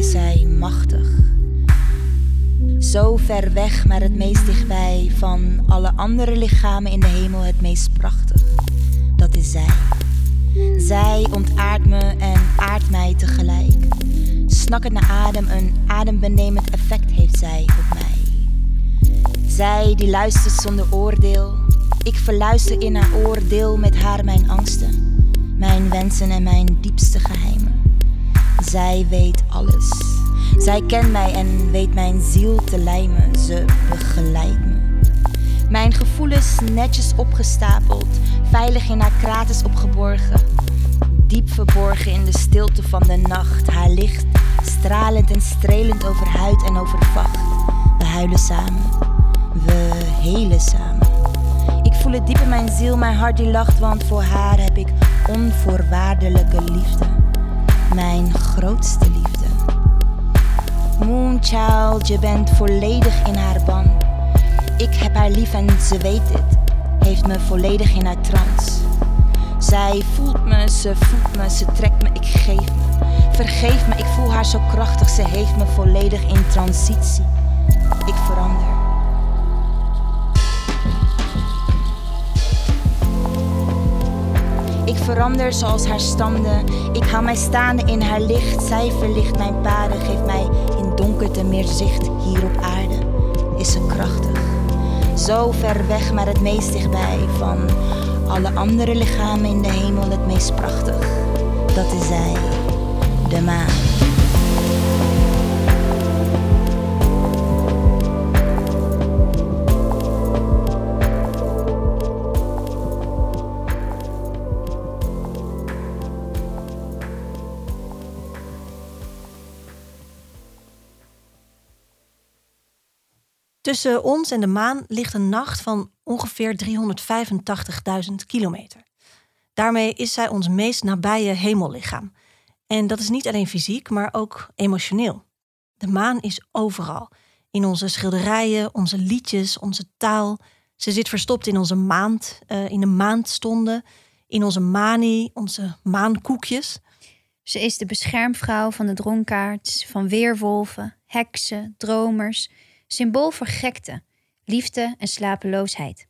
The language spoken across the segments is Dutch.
is machtig. Zo ver weg, maar het meest dichtbij. Van alle andere lichamen in de hemel het meest prachtig. Dat is zij. Zij ontaardt me en aardt mij tegelijk. Snakkend naar adem, een adembenemend effect heeft zij op mij. Zij die luistert zonder oordeel. Ik verluister in haar oordeel met haar mijn angsten, mijn wensen en mijn diepste geheimen. Zij weet alles. Zij kent mij en weet mijn ziel te lijmen. Ze begeleidt me. Mijn gevoelens netjes opgestapeld, veilig in haar kraters opgeborgen. Diep verborgen in de stilte van de nacht. Haar licht stralend en strelend over huid en over vacht. We huilen samen, we helen samen. Ik voel het diep in mijn ziel, mijn hart die lacht, want voor haar heb ik onvoorwaardelijke liefde. Mijn grootste liefde. Moonchild, je bent volledig in haar ban. Ik heb haar lief en ze weet het. Heeft me volledig in haar trance. Zij voelt me, ze voelt me, ze trekt me, ik geef me. Vergeef me, ik voel haar zo krachtig, ze heeft me volledig in transitie. Verander zoals haar standen. Ik hou mij staande in haar licht. Zij verlicht mijn paden, geeft mij in donkerte meer zicht hier op aarde. Is ze krachtig. Zo ver weg, maar het meest dichtbij. Van alle andere lichamen in de hemel het meest prachtig. Dat is zij, de maan. Tussen ons en de maan ligt een nacht van ongeveer 385.000 kilometer. Daarmee is zij ons meest nabije hemellichaam. En dat is niet alleen fysiek, maar ook emotioneel. De maan is overal. In onze schilderijen, onze liedjes, onze taal. Ze zit verstopt in onze maand, uh, in de maandstonden, in onze mani, onze maankoekjes. Ze is de beschermvrouw van de dronkaards, van weerwolven, heksen, dromers symbool voor gekte, liefde en slapeloosheid.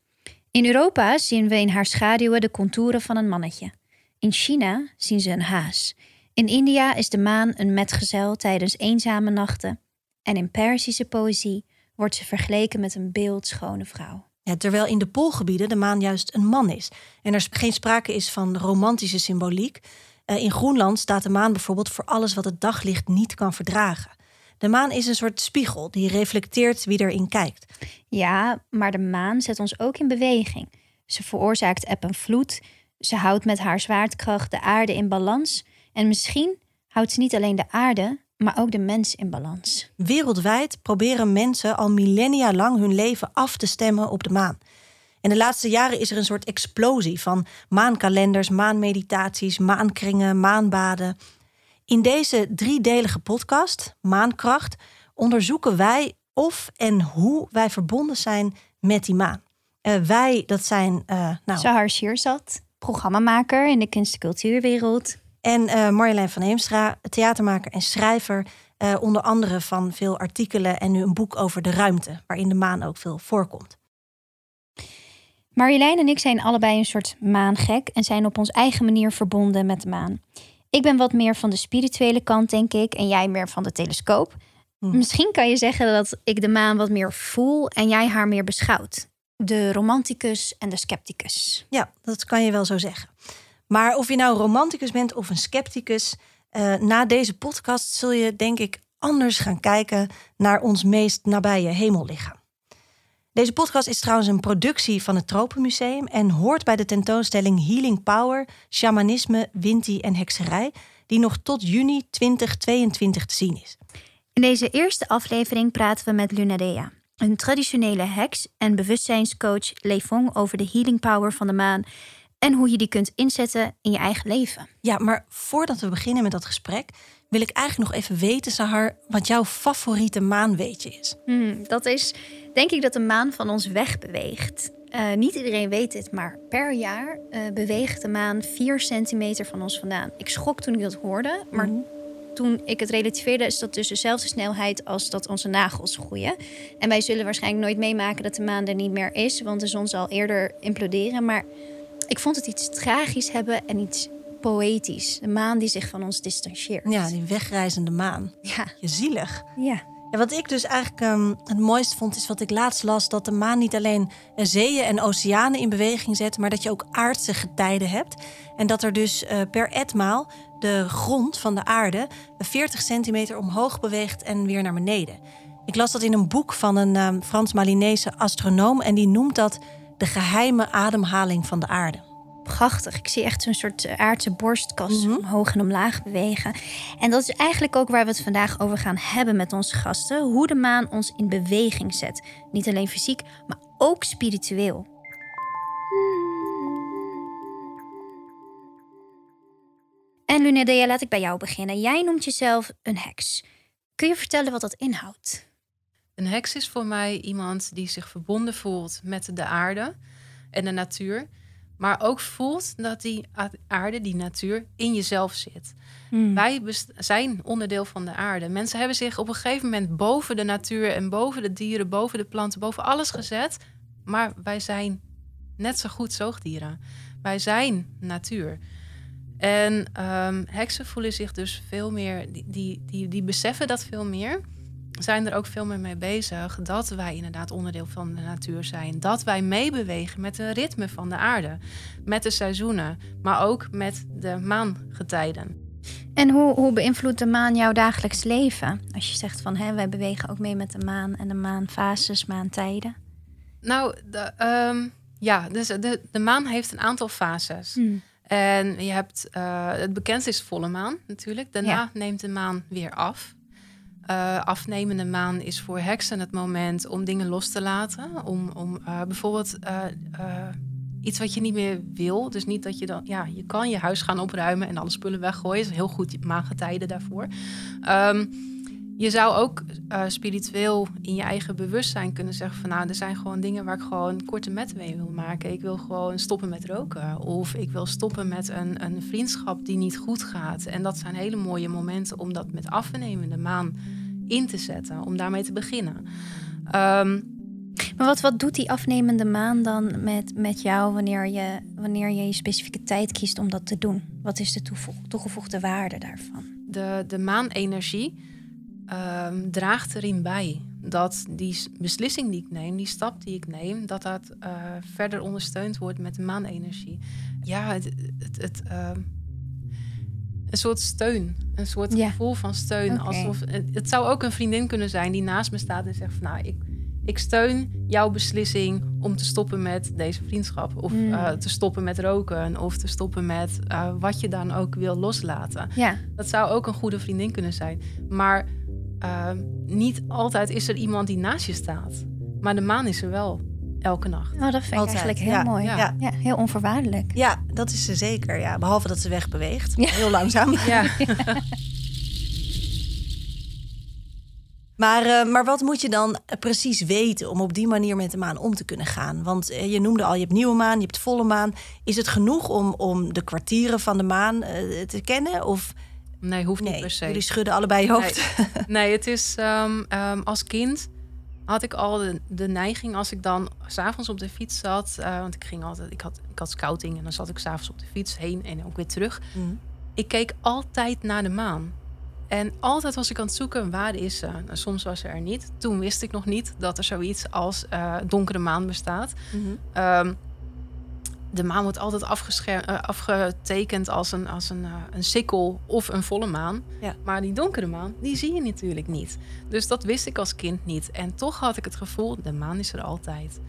In Europa zien we in haar schaduwen de contouren van een mannetje. In China zien ze een haas. In India is de maan een metgezel tijdens eenzame nachten. En in Persische poëzie wordt ze vergeleken met een beeldschone vrouw. Ja, terwijl in de poolgebieden de maan juist een man is en er geen sprake is van romantische symboliek. Eh, in Groenland staat de maan bijvoorbeeld voor alles wat het daglicht niet kan verdragen. De maan is een soort spiegel die reflecteert wie erin kijkt. Ja, maar de maan zet ons ook in beweging. Ze veroorzaakt eb en vloed. Ze houdt met haar zwaartekracht de aarde in balans. En misschien houdt ze niet alleen de aarde, maar ook de mens in balans. Wereldwijd proberen mensen al millennia lang hun leven af te stemmen op de maan. En de laatste jaren is er een soort explosie van maankalenders, maanmeditaties, maankringen, maanbaden. In deze driedelige podcast, Maankracht, onderzoeken wij of en hoe wij verbonden zijn met die maan. Uh, wij, dat zijn. Uh, nou, Sahar programmamaker in de kunst- en cultuurwereld. En uh, Marjolein van Heemstra, theatermaker en schrijver. onder andere van veel artikelen en nu een boek over de ruimte, waarin de maan ook veel voorkomt. Marjolein en ik zijn allebei een soort maangek en zijn op ons eigen manier verbonden met de maan. Ik ben wat meer van de spirituele kant, denk ik, en jij meer van de telescoop. Hm. Misschien kan je zeggen dat ik de maan wat meer voel en jij haar meer beschouwt. De romanticus en de scepticus. Ja, dat kan je wel zo zeggen. Maar of je nou romanticus bent of een scepticus, uh, na deze podcast zul je denk ik anders gaan kijken naar ons meest nabije hemellichaam. Deze podcast is trouwens een productie van het Tropenmuseum en hoort bij de tentoonstelling Healing Power, Shamanisme, Winti en Hekserij, die nog tot juni 2022 te zien is. In deze eerste aflevering praten we met Lunadea, een traditionele heks en bewustzijnscoach Leefong over de healing power van de maan en hoe je die kunt inzetten in je eigen leven. Ja, maar voordat we beginnen met dat gesprek, wil ik eigenlijk nog even weten, Sahar, wat jouw favoriete maanweetje is. Hmm, dat is denk ik dat de maan van ons wegbeweegt. Uh, niet iedereen weet dit, maar per jaar uh, beweegt de maan 4 centimeter van ons vandaan. Ik schrok toen ik dat hoorde, maar mhm. toen ik het relativeerde, is dat dus dezelfde snelheid als dat onze nagels groeien. En wij zullen waarschijnlijk nooit meemaken dat de maan er niet meer is, want de zon zal eerder imploderen. Maar ik vond het iets tragisch hebben en iets poëtisch. De maan die zich van ons distancieert. Ja, die wegreizende maan. Ja. Je zielig. ja. Ja, wat ik dus eigenlijk ehm, het mooiste vond, is wat ik laatst las: dat de maan niet alleen zeeën en oceanen in beweging zet, maar dat je ook aardse getijden hebt. En dat er dus eh, per etmaal de grond van de aarde 40 centimeter omhoog beweegt en weer naar beneden. Ik las dat in een boek van een ehm, Frans-Malinese astronoom en die noemt dat de geheime ademhaling van de aarde. Prachtig. Ik zie echt zo'n soort eh, aardse borstkas omhoog en omlaag bewegen. En dat is eigenlijk ook waar we het vandaag over gaan hebben met onze gasten. Hoe de maan ons in beweging zet. Niet alleen fysiek, maar ook spiritueel. En Lunedea, laat ik bij jou beginnen. Jij noemt jezelf een heks. Kun je vertellen wat dat inhoudt? Een heks is voor mij iemand die zich verbonden voelt met de aarde en de natuur. Maar ook voelt dat die aarde, die natuur, in jezelf zit. Wij best- zijn onderdeel van de aarde. Mensen hebben zich op een gegeven moment boven de natuur en boven de dieren, boven de planten, boven alles gezet. Maar wij zijn net zo goed zoogdieren. Wij zijn natuur. En ehm, heksen voelen zich dus veel meer, die, die, die, die beseffen dat veel meer. Zijn er ook veel meer mee bezig dat wij inderdaad onderdeel van de natuur zijn. Dat wij meebewegen met het ritme van de aarde. Met de seizoenen, maar ook met de maangetijden. En hoe, hoe beïnvloedt de maan jouw dagelijks leven? Als je zegt van hè, wij bewegen ook mee met de maan en de maanfases, maantijden. Nou, de, ehm, ja, dus de, de maan heeft een aantal fases. En je hebt, eh, het bekendste is volle maan natuurlijk. Daarna Ja. neemt de maan weer af. Eh, afnemende maan is voor heksen het moment om dingen los te laten. Om, om eh, bijvoorbeeld eh, iets wat je niet meer wil. Dus niet dat je dan, ja, je kan je huis gaan opruimen en alle spullen weggooien. Dat is heel goed maangetijden daarvoor. Ehm, je zou ook spiritueel in je eigen bewustzijn kunnen zeggen van nou, er zijn gewoon dingen waar ik gewoon korte metten mee wil maken. Ik wil gewoon stoppen met roken. Of ik wil stoppen met een, een vriendschap die niet goed gaat. En dat zijn hele mooie momenten om dat met afnemende maan in te zetten. Om daarmee te beginnen. Ehm, Maar wat, wat doet die afnemende maan dan met, met jou wanneer je, wanneer je je specifieke tijd kiest om dat te doen? Wat is de toegevoegde waarde daarvan? de, de maanenergie ehm, draagt erin bij dat die beslissing die ik neem, die stap die ik neem, dat dat eh, verder ondersteund wordt met de maanenergie. Ja, het, het, het, ehm, een soort steun, een soort Ja. gevoel van steun. Alsof, het, zou ook een vriendin kunnen zijn die naast me staat en zegt van nou, ik, ik steun jouw beslissing om te stoppen met deze vriendschap. Of Mm. eh, te stoppen met roken. Of te stoppen met eh, wat je dan ook wil loslaten. Ja, Dat zou ook een goede vriendin kunnen zijn. Maar ehm, niet altijd is er iemand die naast je staat. Maar de maan is er wel elke nacht. nou, dat vind ik eigenlijk heel ja. mooi. Ja. Ja. heel onvoorwaardelijk. Ja, dat is ze zeker. Ja. Behalve dat ze wegbeweegt. Heel langzaam. Ja, Maar, eh, maar wat moet je dan eh, precies weten om op die manier met de maan om te kunnen gaan? Want eh, je noemde al, je hebt nieuwe maan, je hebt volle maan. Is het genoeg om, om de kwartieren van de maan te kennen? Of nee, hoeft niet nee, per se. jullie schudden allebei je hoofd. Nee, het is ehm, ehm, als kind had ik al de, de neiging als ik dan s'avonds op de fiets zat. eh, want ik ging altijd, ik had, ik had scouting en dan zat ik s'avonds op de fiets heen en ook weer terug. Mhm. Ik keek altijd naar de maan. En altijd was ik aan het zoeken, waar is ze? Nou, soms was ze er niet. Toen wist ik nog niet dat er zoiets als eh, donkere maan bestaat. Mhm. Ehm, de maan wordt altijd eh, afgetekend als, een, als een, eh, een sikkel of een volle maan. Ja. Maar die donkere maan, die zie je natuurlijk niet. Dus dat wist ik als kind niet. En toch had ik het gevoel, de maan is er altijd.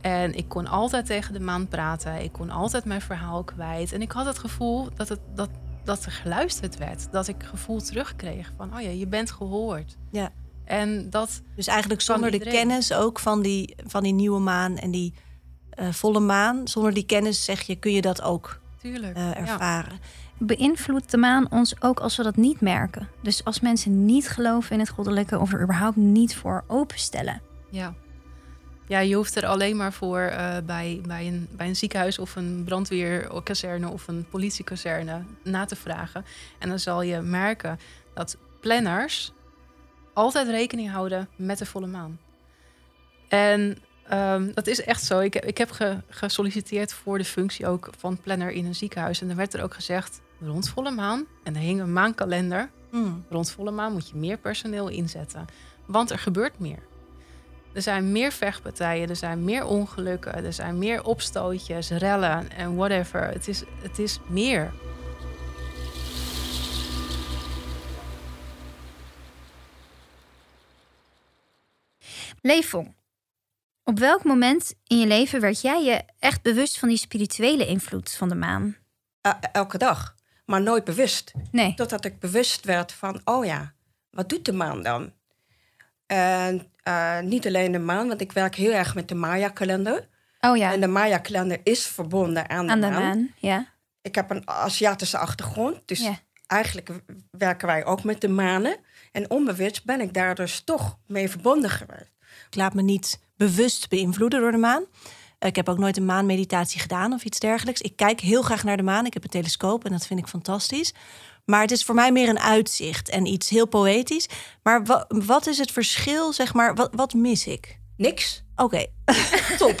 En ik kon altijd tegen de maan praten. Ik kon altijd mijn verhaal kwijt. En ik had het gevoel dat, het, dat, dat er geluisterd werd. Dat ik gevoel terugkreeg van, oh ja, je bent gehoord. Ja. En dat, Dus eigenlijk zonder de kennis ook van die, van die nieuwe maan en die eh, volle maan. Zonder die kennis zeg je, kun je dat ook tuurlijk. eh, ja. ervaren. Beïnvloedt de maan ons ook als we dat niet merken? Dus als mensen niet geloven in het goddelijke of er überhaupt niet voor openstellen. Ja. Ja, je hoeft er alleen maar voor eh, bij, bij, een, bij een ziekenhuis of een brandweerkazerne of een politiekazerne na te vragen. En dan zal je merken dat planners altijd rekening houden met de volle maan. En ehm, dat is echt zo. Ik, ik heb ge- gesolliciteerd voor de functie ook van planner in een ziekenhuis. En dan werd er ook gezegd, rond volle maan, en er hing een maankalender. Hmm. Rond volle maan moet je meer personeel inzetten. Want er gebeurt meer. Er zijn meer vechtpartijen, er zijn meer ongelukken, er zijn meer opstootjes, rellen en whatever. Het is, het is meer. Leefong, op welk moment in je leven werd jij je echt bewust van die spirituele invloed van de maan? Eh, elke dag, maar nooit bewust. Nee. Totdat ik bewust werd van, oh ja, wat doet de maan dan? En eh, niet alleen de maan, want ik werk heel erg met de Maya-kalender. Oh ja, En de Maya-kalender is verbonden aan de, aan de maan. maan. Ja. Ik heb een Aziatische achtergrond, dus Ja. eigenlijk werken wij ook met de manen. En onbewust ben ik daar dus toch mee verbonden geweest. Ik laat me niet bewust beïnvloeden door de maan. Ik heb ook nooit een maanmeditatie gedaan of iets dergelijks. Ik kijk heel graag naar de maan. Ik heb een telescoop en dat vind ik fantastisch. Maar het is voor mij meer een uitzicht en iets heel poëtisch. Maar wa- wat is het verschil, zeg maar? Wat, wat mis ik? Niks. Oké, Top.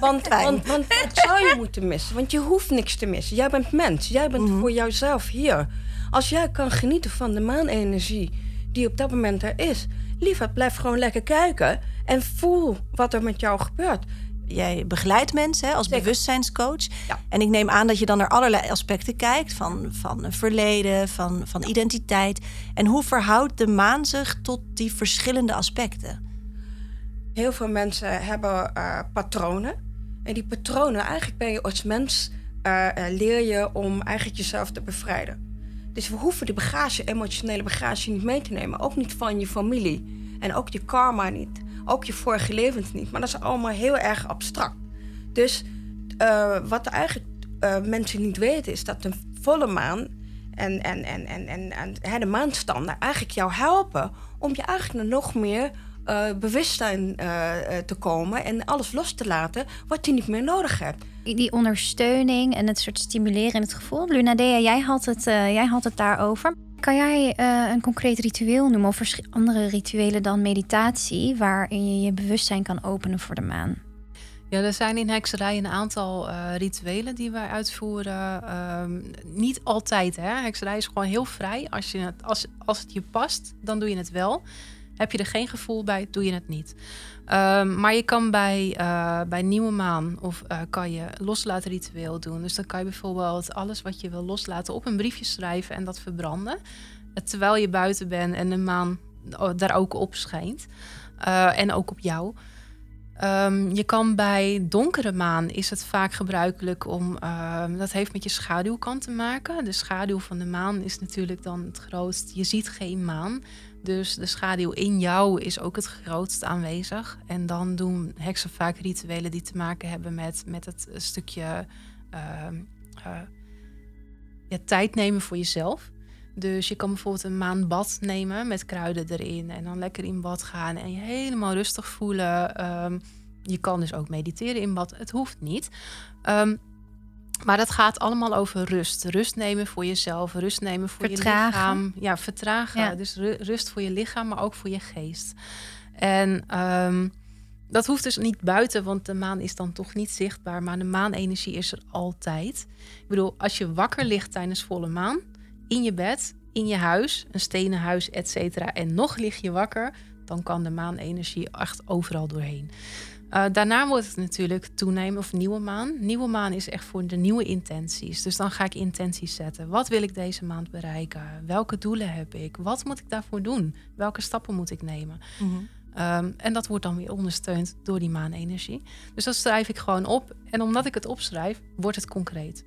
want, want, want wat zou je moeten missen? Want je hoeft niks te missen. Jij bent mens. Jij bent voor jouzelf hier. Als jij kan genieten van de maanenergie die op dat moment er is, lieverd, blijf gewoon lekker kijken en voel wat er met jou gebeurt. jij begeleidt mensen hè, als Zeker. bewustzijnscoach. Ja. En ik neem aan dat je dan naar allerlei aspecten kijkt. Van, van verleden, van, van identiteit. En hoe verhoudt de maan zich tot die verschillende aspecten? Heel veel mensen hebben eh, patronen. En die patronen, eigenlijk ben je als mens, eh, eh, leer je om eigenlijk jezelf te bevrijden. Dus we hoeven die bagage, emotionele bagage niet mee te nemen. Ook niet van je familie. En ook je karma niet. Ook je vorige levens niet. Maar dat is allemaal heel erg abstract. Dus eh, wat eigenlijk eh, mensen niet weten is dat de volle maan en, en, en, en, en, en hè, de maanstanden eigenlijk jou helpen om je eigenlijk nog meer eh, bewustzijn eh, eh, te komen en alles los te laten wat je niet meer nodig hebt. Die ondersteuning en het soort stimuleren in het gevoel. Lunadea, jij had het, eh, jij had het daarover. Kan jij eh, een concreet ritueel noemen of andere rituelen dan meditatie... waarin je je bewustzijn kan openen voor de maan? Ja, er zijn in hekserij een aantal eh, rituelen die wij uitvoeren. Ehm, niet altijd, hè. Hekserij is gewoon heel vrij. Als, je het, als, als het je past, dan doe je het wel. Heb je er geen gevoel bij, doe je het niet. Ehm, maar je kan bij, eh, bij nieuwe maan of eh, kan je loslaten ritueel doen. Dus dan kan je bijvoorbeeld alles wat je wil loslaten op een briefje schrijven en dat verbranden. Eh, Terwijl je buiten bent en de maan daar ook op schijnt. En ook op jou. Ehm, je kan bij donkere maan is het vaak gebruikelijk om, ehm, dat heeft met je schaduwkant te maken. De schaduw van de maan is natuurlijk dan het grootst. Je ziet geen maan, dus de schaduw in jou is ook het grootst aanwezig. En dan doen heksen vaak rituelen die te maken hebben met, met het stukje ehm, eh, tijd nemen voor jezelf. Dus je kan bijvoorbeeld een maanbad nemen met kruiden erin. En dan lekker in bad gaan en je helemaal rustig voelen. Ehm, je kan dus ook mediteren in bad. Het hoeft niet. Ehm, maar dat gaat allemaal over rust. Rust nemen voor jezelf. Rust nemen voor Vertragen. je lichaam. Ja, vertragen. Ja. Dus ru- rust voor je lichaam, maar ook voor je geest. En ehm, dat hoeft dus niet buiten, want de maan is dan toch niet zichtbaar. Maar de maanenergie is er altijd. Ik bedoel, als je wakker ligt tijdens volle maan, in je bed, in je huis, een stenen huis, et cetera, en nog lig je wakker, dan kan de maanenergie echt overal doorheen. Eh, daarna wordt het natuurlijk toenemen of nieuwe maan. Nieuwe maan is echt voor de nieuwe intenties. Dus dan ga ik intenties zetten. Wat wil ik deze maand bereiken? Welke doelen heb ik? Wat moet ik daarvoor doen? Welke stappen moet ik nemen? Ehm, en dat wordt dan weer ondersteund door die maanenergie. Dus dat schrijf ik gewoon op. En omdat ik het opschrijf, wordt het concreet.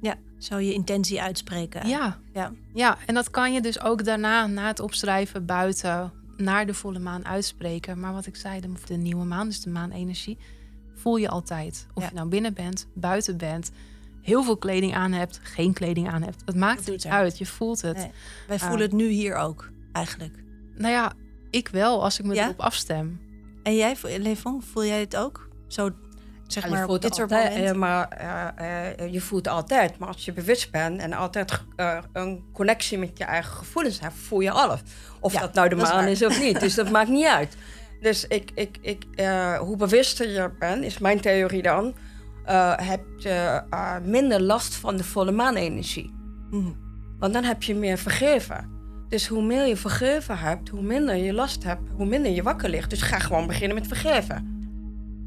Ja, zou je intentie uitspreken? Ja, Ja. ja, en dat kan je dus ook daarna, na het opschrijven, buiten naar de volle maan uitspreken. Maar wat ik zei, de, de nieuwe maan, dus de maanenergie, voel je altijd. Of Ja. je nou binnen bent, buiten bent, heel veel kleding aan hebt, geen kleding aan hebt. Het maakt niet uit, je voelt het. Nee. Wij Ah. voelen het nu hier ook, eigenlijk. Nou ja, ik wel, als ik me Ja? erop afstem. En jij, Levon, voel jij het ook? Zo Zeg Ja, maar je op voelt dit soort altijd, momenten. eh, maar eh, eh, je voelt altijd. Maar als je bewust bent en altijd een connectie met je eigen gevoelens hebt, voel je alles. Of Ja, dat nou de dat maan is, of niet. Dus dat maakt niet uit. Dus ik, ik, ik, eh, hoe bewuster je bent, is mijn theorie dan, eh, heb je eh, minder last van de volle maanenergie. Mhm. Want dan heb je meer vergeven. Dus hoe meer je vergeven hebt, hoe minder je last hebt, hoe minder je wakker ligt. Dus ga gewoon beginnen met vergeven.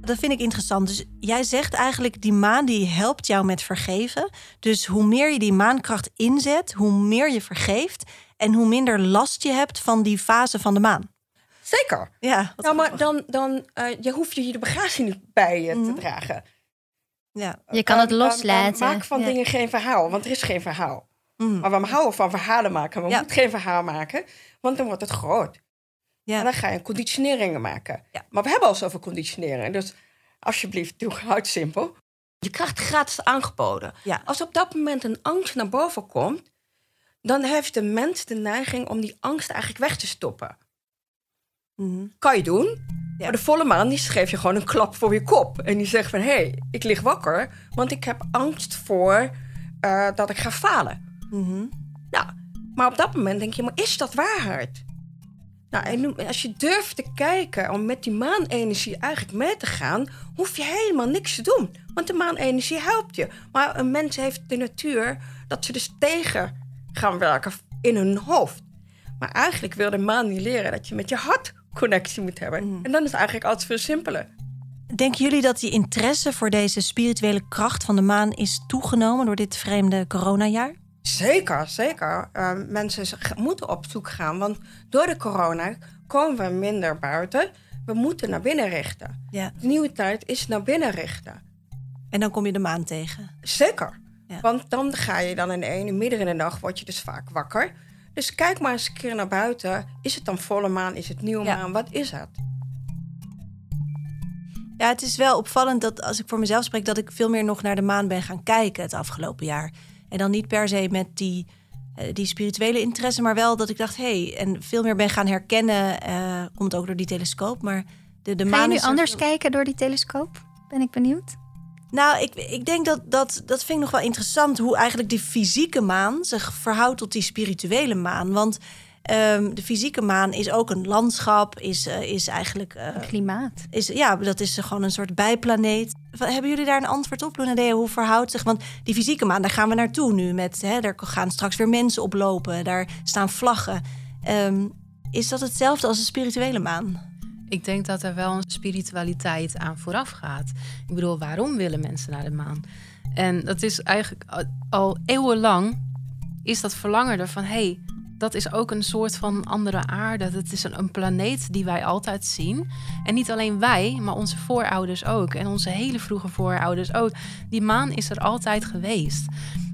Dat vind ik interessant. Dus jij zegt eigenlijk, die maan die helpt jou met vergeven. Dus hoe meer je die maankracht inzet, hoe meer je vergeeft. En hoe minder last je hebt van die fase van de maan. Zeker. Ja, Ja, maar dan, dan eh, je hoeft je hier de bagage niet bij je Mhm. te dragen. Ja. Je kan het loslaten. Maak van Ja. dingen geen verhaal, want er is geen verhaal. Mhm. Maar we houden van verhalen maken. We Ja. moeten geen verhaal maken, want dan wordt het groot. Ja. En dan ga je conditioneringen maken. Ja. Maar we hebben al zoveel conditioneringen. Dus alsjeblieft, doe houd simpel. Je krijgt gratis aangeboden. Ja. Als op dat moment een angst naar boven komt... dan heeft de mens de neiging om die angst eigenlijk weg te stoppen. Mhm. Kan je doen. Ja. Maar de volle maan die geeft je gewoon een klap voor je kop. En die zegt van, hé, hey, ik lig wakker... want ik heb angst voor eh, dat ik ga falen. Mhm. Nou, maar op dat moment denk je, maar is dat waarheid? Nou, en als je durft te kijken om met die maanenergie eigenlijk mee te gaan, hoef je helemaal niks te doen. Want de maanenergie helpt je. Maar een mens heeft de natuur dat ze dus tegen gaan werken in hun hoofd. Maar eigenlijk wil de maan niet leren dat je met je hart connectie moet hebben. Mhm. En dan is het eigenlijk altijd veel simpeler. Denken jullie dat die interesse voor deze spirituele kracht van de maan is toegenomen door dit vreemde coronajaar? Zeker, zeker. Uh, mensen moeten op zoek gaan, want door de corona komen we minder buiten. We moeten naar binnen richten. Ja. De nieuwe tijd is naar binnen richten. En dan kom je de maan tegen. Zeker. Ja. Want dan ga je dan in de ene midden in de dag word je dus vaak wakker. Dus kijk maar eens een keer naar buiten. Is het dan volle maan? Is het nieuwe Ja. maan? Wat is het? Ja, het is wel opvallend dat als ik voor mezelf spreek, dat ik veel meer nog naar de maan ben gaan kijken het afgelopen jaar. En dan niet per se met die, eh, die spirituele interesse, maar wel dat ik dacht, hé, hey, en veel meer ben gaan herkennen. eh, komt ook door die telescoop, maar de, de Ga maan je nu er anders veel- kijken door die telescoop? Ben ik benieuwd. Nou, ik, ik denk dat, dat dat vind ik nog wel interessant hoe eigenlijk die fysieke maan zich verhoudt tot die spirituele maan. Want ehm, de fysieke maan is ook een landschap, is, eh, is eigenlijk. eh, Klimaat. is, ja, dat is gewoon een soort bijplaneet. Hebben jullie daar een antwoord op, Lunadea? Hoe verhoudt zich? Want die fysieke maan, daar gaan we naartoe nu. Met, hè, daar gaan straks weer mensen oplopen. Daar staan vlaggen. Ehm, is dat hetzelfde als de spirituele maan? Ik denk dat er wel een spiritualiteit aan vooraf gaat. Ik bedoel, waarom willen mensen naar de maan? En dat is eigenlijk al- eeuwenlang is dat verlangen er van... hey, dat is ook een soort van andere aarde. Dat is een, een planeet die wij altijd zien. En niet alleen wij, maar onze voorouders ook. En onze hele vroege voorouders ook. Die maan is er altijd geweest.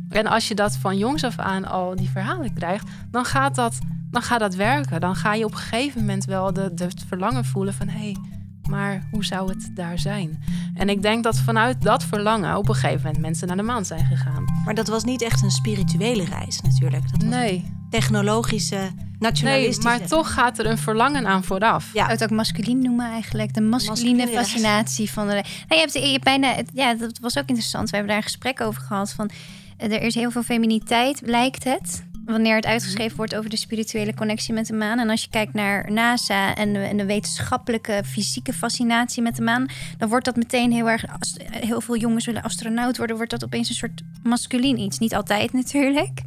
En als je dat van jongs af aan al die verhalen krijgt... dan gaat dat, dan gaat dat werken. Dan ga je op een gegeven moment wel de, de het verlangen voelen van... hé, hey, maar hoe zou het daar zijn? En ik denk dat vanuit dat verlangen op een gegeven moment mensen naar de maan zijn gegaan. Maar dat was niet echt een spirituele reis natuurlijk. Dat was Nee, een technologische, nee nationalistische. maar toch gaat er een verlangen aan vooraf. Ja. Het ook masculien noemen eigenlijk? De masculine Masculine fascinatie van de... Nou, je hebt, je hebt bijna... Ja, dat was ook interessant. We hebben daar een gesprek over gehad van... eh, Er is heel veel feminiteit, lijkt het. Wanneer het uitgeschreven wordt over de spirituele connectie met de maan. En als je kijkt naar NASA en de, en de wetenschappelijke, fysieke fascinatie met de maan, dan wordt dat meteen heel erg. als- Heel veel jongens willen astronaut worden, wordt dat opeens een soort masculien iets. Niet altijd natuurlijk.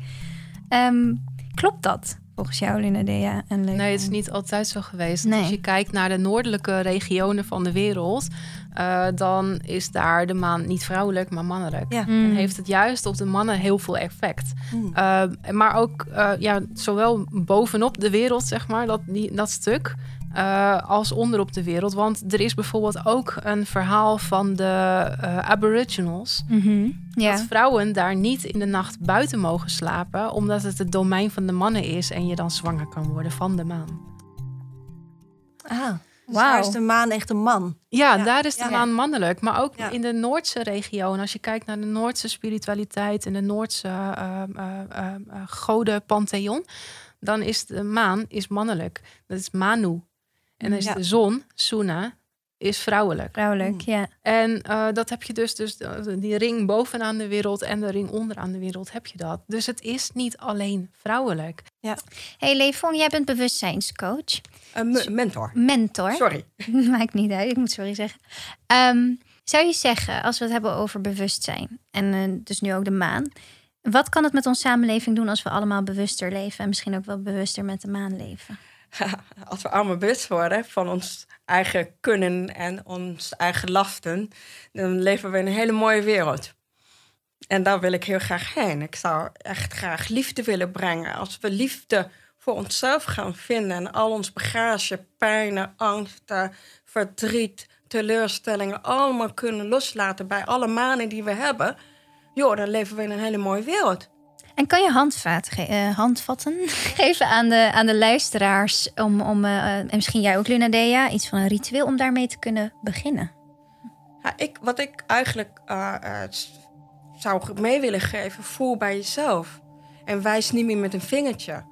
Ehm, klopt dat volgens jou, Linadea? En Leuk? Nee, het is niet altijd zo geweest. Nee. Als je kijkt naar de noordelijke regionen van de wereld, eh, dan is daar de maan niet vrouwelijk, maar mannelijk. Ja. Mm. En heeft het juist op de mannen heel veel effect. Hmm. Eh, maar ook eh, ja, zowel bovenop de wereld, zeg maar, dat, die, dat stuk, eh, als onderop de wereld. Want er is bijvoorbeeld ook een verhaal van de eh, Aboriginals. Mhm. Ja. Dat vrouwen daar niet in de nacht buiten mogen slapen, omdat het het domein van de mannen is en je dan zwanger kan worden van de maan. Ah, dus Wauw. daar is de maan echt een man. Ja, Ja, daar is de ja. maan mannelijk. Maar ook Ja. in de Noordse regio. En als je kijkt naar de Noordse spiritualiteit en de Noordse uh, uh, uh, uh, godenpantheon, dan is de maan is mannelijk. Dat is Manu. En dan is Ja. de zon, Suna, is vrouwelijk. Vrouwelijk, ja. En uh, dat heb je dus, dus die ring bovenaan de wereld en de ring onderaan de wereld heb je dat. Dus het is niet alleen vrouwelijk. Ja. Hey Levon, jij bent bewustzijnscoach. Uh, mentor. Mentor. Sorry. Maakt niet uit, ik moet sorry zeggen. Um, zou je zeggen, als we het hebben over bewustzijn, en uh, dus nu ook de maan, wat kan het met onze samenleving doen als we allemaal bewuster leven en misschien ook wel bewuster met de maan leven? Als we allemaal bewust worden van ons eigen kunnen en ons eigen lasten, dan leven we in een hele mooie wereld. En daar wil ik heel graag heen. Ik zou echt graag liefde willen brengen. Als we liefde voor onszelf gaan vinden en al ons bagage, pijnen, angsten, verdriet, teleurstellingen allemaal kunnen loslaten bij alle manen die we hebben, joh, dan leven we in een hele mooie wereld. En kan je handvaten, uh, handvatten geven aan de, aan de luisteraars om, om uh, en misschien jij ook Luna Dea, iets van een ritueel om daarmee te kunnen beginnen? Ja, ik, wat ik eigenlijk uh, zou mee willen geven, voel bij jezelf. En wijs niet meer met een vingertje.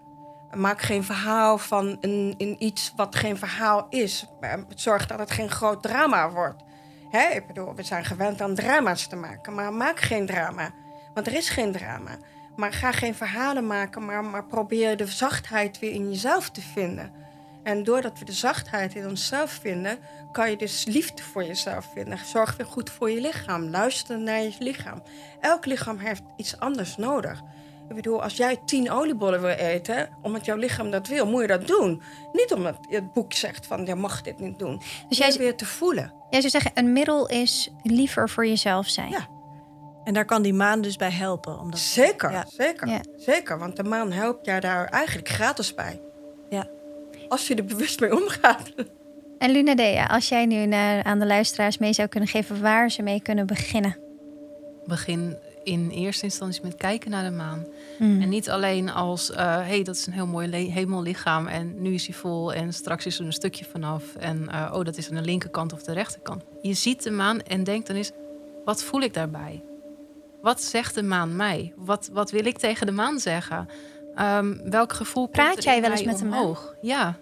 Maak geen verhaal van een, een iets wat geen verhaal is. Zorg dat het geen groot drama wordt. Hè? Ik bedoel, we zijn gewend aan drama's te maken, maar maak geen drama. Want er is geen drama. Maar ga geen verhalen maken, maar, maar probeer de zachtheid weer in jezelf te vinden. En doordat we de zachtheid in onszelf vinden, kan je dus liefde voor jezelf vinden. Zorg weer goed voor je lichaam. Luister naar je lichaam. Elk lichaam heeft iets anders nodig. Ik bedoel, als jij tien oliebollen wil eten, omdat jouw lichaam dat wil, moet je dat doen. Niet omdat het boek zegt van, je mag dit niet doen. Dus jij weer te voelen. Jij zou zeggen, een middel is liever voor jezelf zijn. Ja. En daar kan die maan dus bij helpen. Omdat... Zeker, ja. zeker, ja. zeker. Want de maan helpt jou daar eigenlijk gratis bij. Ja. Als je er bewust mee omgaat. En Luna Dea, als jij nu naar, aan de luisteraars mee zou kunnen geven waar ze mee kunnen beginnen. Begin in eerste instantie met kijken naar de maan. Mm. En niet alleen als, hé, uh, hey, dat is een heel mooi hemellichaam en nu is hij vol en straks is er een stukje vanaf. En uh, oh, dat is aan de linkerkant of de rechterkant. Je ziet de maan en denkt dan eens, wat voel ik daarbij? Wat zegt de maan mij? Wat, wat wil ik tegen de maan zeggen? Um, welk gevoel Praat jij wel eens met omhoog? de maan? Ja.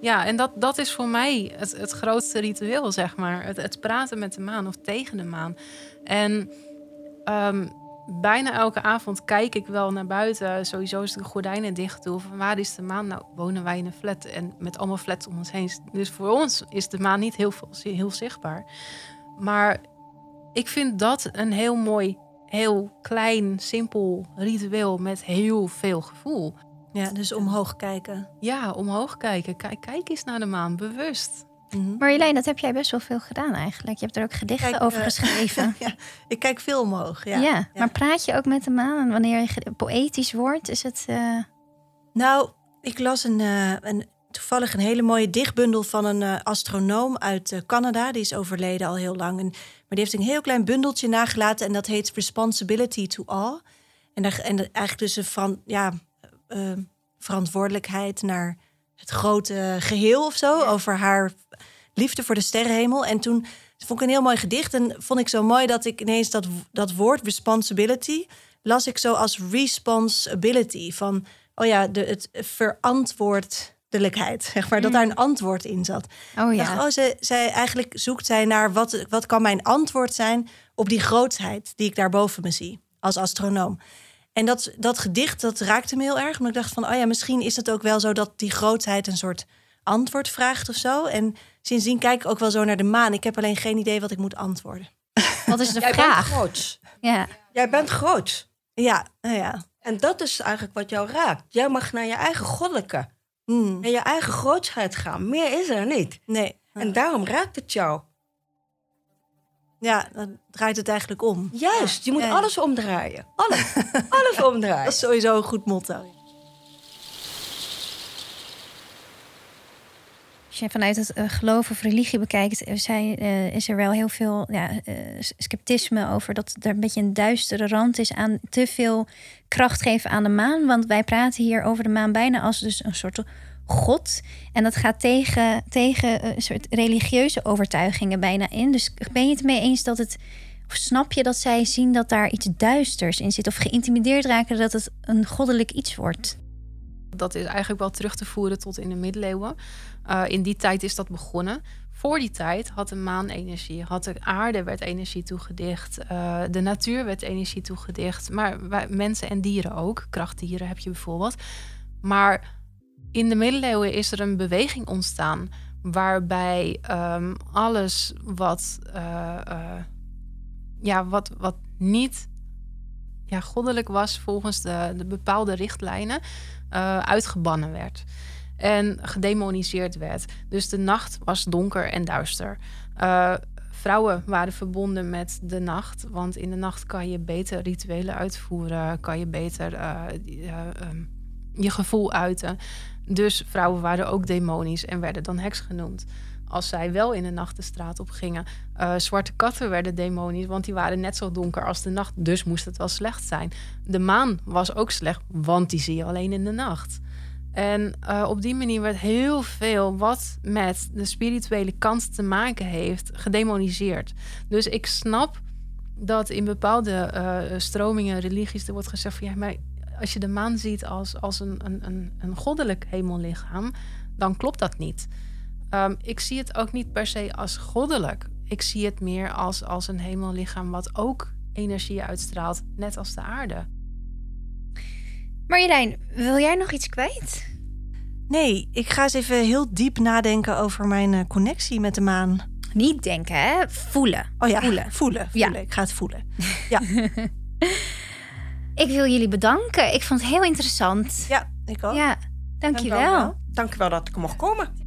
Ja, en dat, dat is voor mij het, het grootste ritueel, zeg maar. Het, het praten met de maan of tegen de maan. En um, bijna elke avond kijk ik wel naar buiten. Sowieso is de gordijnen dicht doen. Van waar is de maan? Nou, wonen wij in een flat en met allemaal flats om ons heen. Dus voor ons is de maan niet heel, veel, heel zichtbaar. Maar ik vind dat een heel mooi, heel klein, simpel ritueel met heel veel gevoel. Ja, dus omhoog kijken. Ja, omhoog kijken. Kijk, kijk eens naar de maan, bewust. Mm-hmm. Marjolein, dat heb jij best wel veel gedaan eigenlijk. Je hebt er ook gedichten kijk, over uh, geschreven. ja, ik kijk veel omhoog. Ja. ja. maar praat je ook met de maan? En wanneer je poëtisch wordt, is het. Uh... Nou, ik las een, uh, een, toevallig een hele mooie dichtbundel van een astronoom uit Canada. Die is overleden al heel lang. En, maar die heeft een heel klein bundeltje nagelaten en dat heet Responsibility to All. En, daar, en eigenlijk dus een van, ja, verantwoordelijkheid naar het grote geheel of zo. Over haar liefde voor de sterrenhemel. En toen vond ik een heel mooi gedicht. En vond ik zo mooi dat ik ineens dat, dat woord responsibility las ik zo als responsibility. Van, oh ja, de, het verantwoordelijkheid, zeg maar. Dat mm. daar een antwoord in zat. Oh ja. Dacht, oh, ze, zij, eigenlijk zoekt zij naar wat, wat kan mijn antwoord zijn op die grootheid die ik daar boven me zie als astronoom. En dat, dat gedicht, dat raakte me heel erg. Maar ik dacht van, oh ja, misschien is het ook wel zo dat die grootheid een soort antwoord vraagt of zo. En sindsdien kijk ik ook wel zo naar de maan. Ik heb alleen geen idee wat ik moet antwoorden. Wat is de Jij vraag? Bent groot. Ja. Jij bent groot. Ja, ja. En dat is eigenlijk wat jou raakt. Jij mag naar je eigen goddelijke. Mm. Naar je eigen grootsheid gaan. Meer is er niet. Nee. En daarom raakt het jou. Ja, dan draait het eigenlijk om. Juist, je moet ja. alles omdraaien. Alles. alles omdraaien. Dat is sowieso een goed motto. Als je vanuit het uh, geloof of religie bekijkt, zijn, uh, is er wel heel veel ja, uh, sceptisme over dat er een beetje een duistere rand is aan te veel kracht geven aan de maan. Want wij praten hier over de maan bijna als dus een soort God. En dat gaat tegen, tegen een soort religieuze overtuigingen bijna in. Dus ben je het mee eens dat het. Of snap je dat zij zien dat daar iets duisters in zit? Of geïntimideerd raken dat het een goddelijk iets wordt? Dat is eigenlijk wel terug te voeren tot in de middeleeuwen. Uh, in die tijd is dat begonnen. Voor die tijd had de maan energie, had de aarde werd energie toegedicht, uh, de natuur werd energie toegedicht, maar mensen en dieren ook, krachtdieren heb je bijvoorbeeld. Maar in de middeleeuwen is er een beweging ontstaan waarbij um, alles wat, uh, ja, wat, wat niet ja, goddelijk was volgens de, de bepaalde richtlijnen, uh, uitgebannen werd. En gedemoniseerd werd. Dus de nacht was donker en duister. vrouwen waren verbonden met de nacht. Want in de nacht kan je beter rituelen uitvoeren. Kan je beter um, je gevoel uiten. Dus vrouwen waren ook demonisch en werden dan heks genoemd. Als zij wel in de nacht de straat op gingen. Uh, zwarte katten werden demonisch, want die waren net zo donker als de nacht. Dus moest het wel slecht zijn. De maan was ook slecht, want die zie je alleen in de nacht. En uh, op die manier werd heel veel wat met de spirituele kant te maken heeft gedemoniseerd. Dus ik snap dat in bepaalde uh, stromingen, religies, er wordt gezegd van ja, maar als je de maan ziet als, als een, een, een goddelijk hemellichaam, dan klopt dat niet. Um, ik zie het ook niet per se als goddelijk. Ik zie het meer als, als een hemellichaam wat ook energie uitstraalt, net als de aarde. Marjolein, wil jij nog iets kwijt? Nee, ik ga eens even heel diep nadenken over mijn eh, connectie met de maan. Niet denken, hè? Voelen. Oh ja, voelen. Voelen, voelen. Ja. Ik ga het voelen. Ja. Ik wil jullie bedanken. Ik vond het heel interessant. Ja, ik ook. Ja, dankjewel. Dankjewel dat ik mocht komen.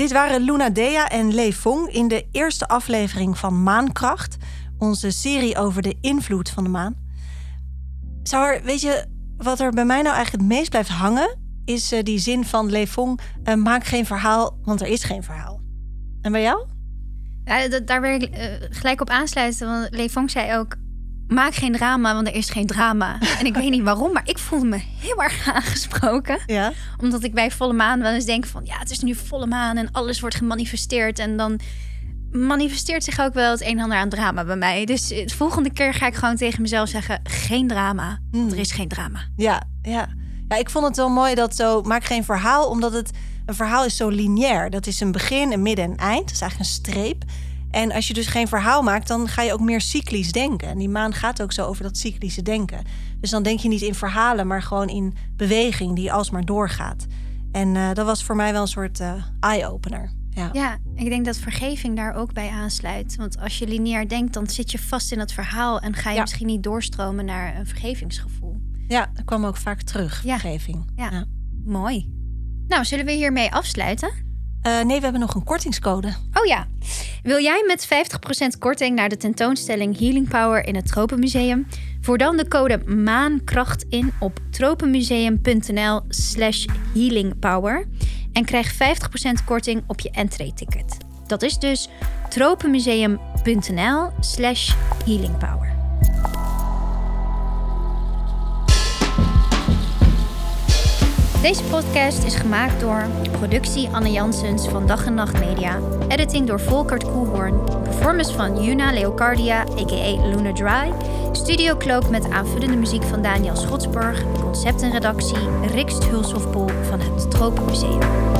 Dit waren Luna Dea en Lee Fong in de eerste aflevering van Maankracht, onze serie over de invloed van de maan. Zou weet je wat er bij mij nou eigenlijk het meest blijft hangen? Is uh, die zin van Lee Fong: uh, maak geen verhaal, want er is geen verhaal. En bij jou? Ja, daar wil ik uh, gelijk op aansluiten. Want Lee Fong zei ook: maak geen drama, want er is geen drama. En ik weet niet waarom, maar ik voelde me heel erg aangesproken. Ja. Omdat ik bij volle maan wel eens denk van... ja, het is nu volle maan en alles wordt gemanifesteerd. En dan manifesteert zich ook wel het een en ander aan drama bij mij. Dus de volgende keer ga ik gewoon tegen mezelf zeggen... geen drama, want er hmm. is geen drama. Ja, ja. Ja, ik vond het wel mooi dat zo... maak geen verhaal, omdat het... een verhaal is zo lineair. Dat is een begin, een midden en eind. Dat is eigenlijk een streep... En als je dus geen verhaal maakt, dan ga je ook meer cyclisch denken. En die maan gaat ook zo over dat cyclische denken. Dus dan denk je niet in verhalen, maar gewoon in beweging die alsmaar doorgaat. En uh, dat was voor mij wel een soort uh, eye-opener. Ja. ja, ik denk dat vergeving daar ook bij aansluit. Want als je lineair denkt, dan zit je vast in het verhaal en ga je misschien niet doorstromen naar een vergevingsgevoel. Ja, dat kwam ook vaak terug, ja. vergeving. Ja. ja, mooi. Nou, zullen we hiermee afsluiten? Uh, nee, we hebben nog een kortingscode. Oh ja. Wil jij met 50% korting naar de tentoonstelling Healing Power in het Tropenmuseum? Voer dan de code MAANKRACHT in op tropenmuseum.nl slash healingpower en krijg 50% korting op je entree-ticket. Dat is dus tropenmuseum.nl slash healingpower. Deze podcast is gemaakt door productie Anne Jansens van Dag en Nacht Media, editing door Volkert Koehoorn, performance van Juna Leocardia a.k.a. Luna Dry, Studio Cloak met aanvullende muziek van Daniel Schotsburg, concept en redactie Rikst Hulshofpol van het Tropenmuseum.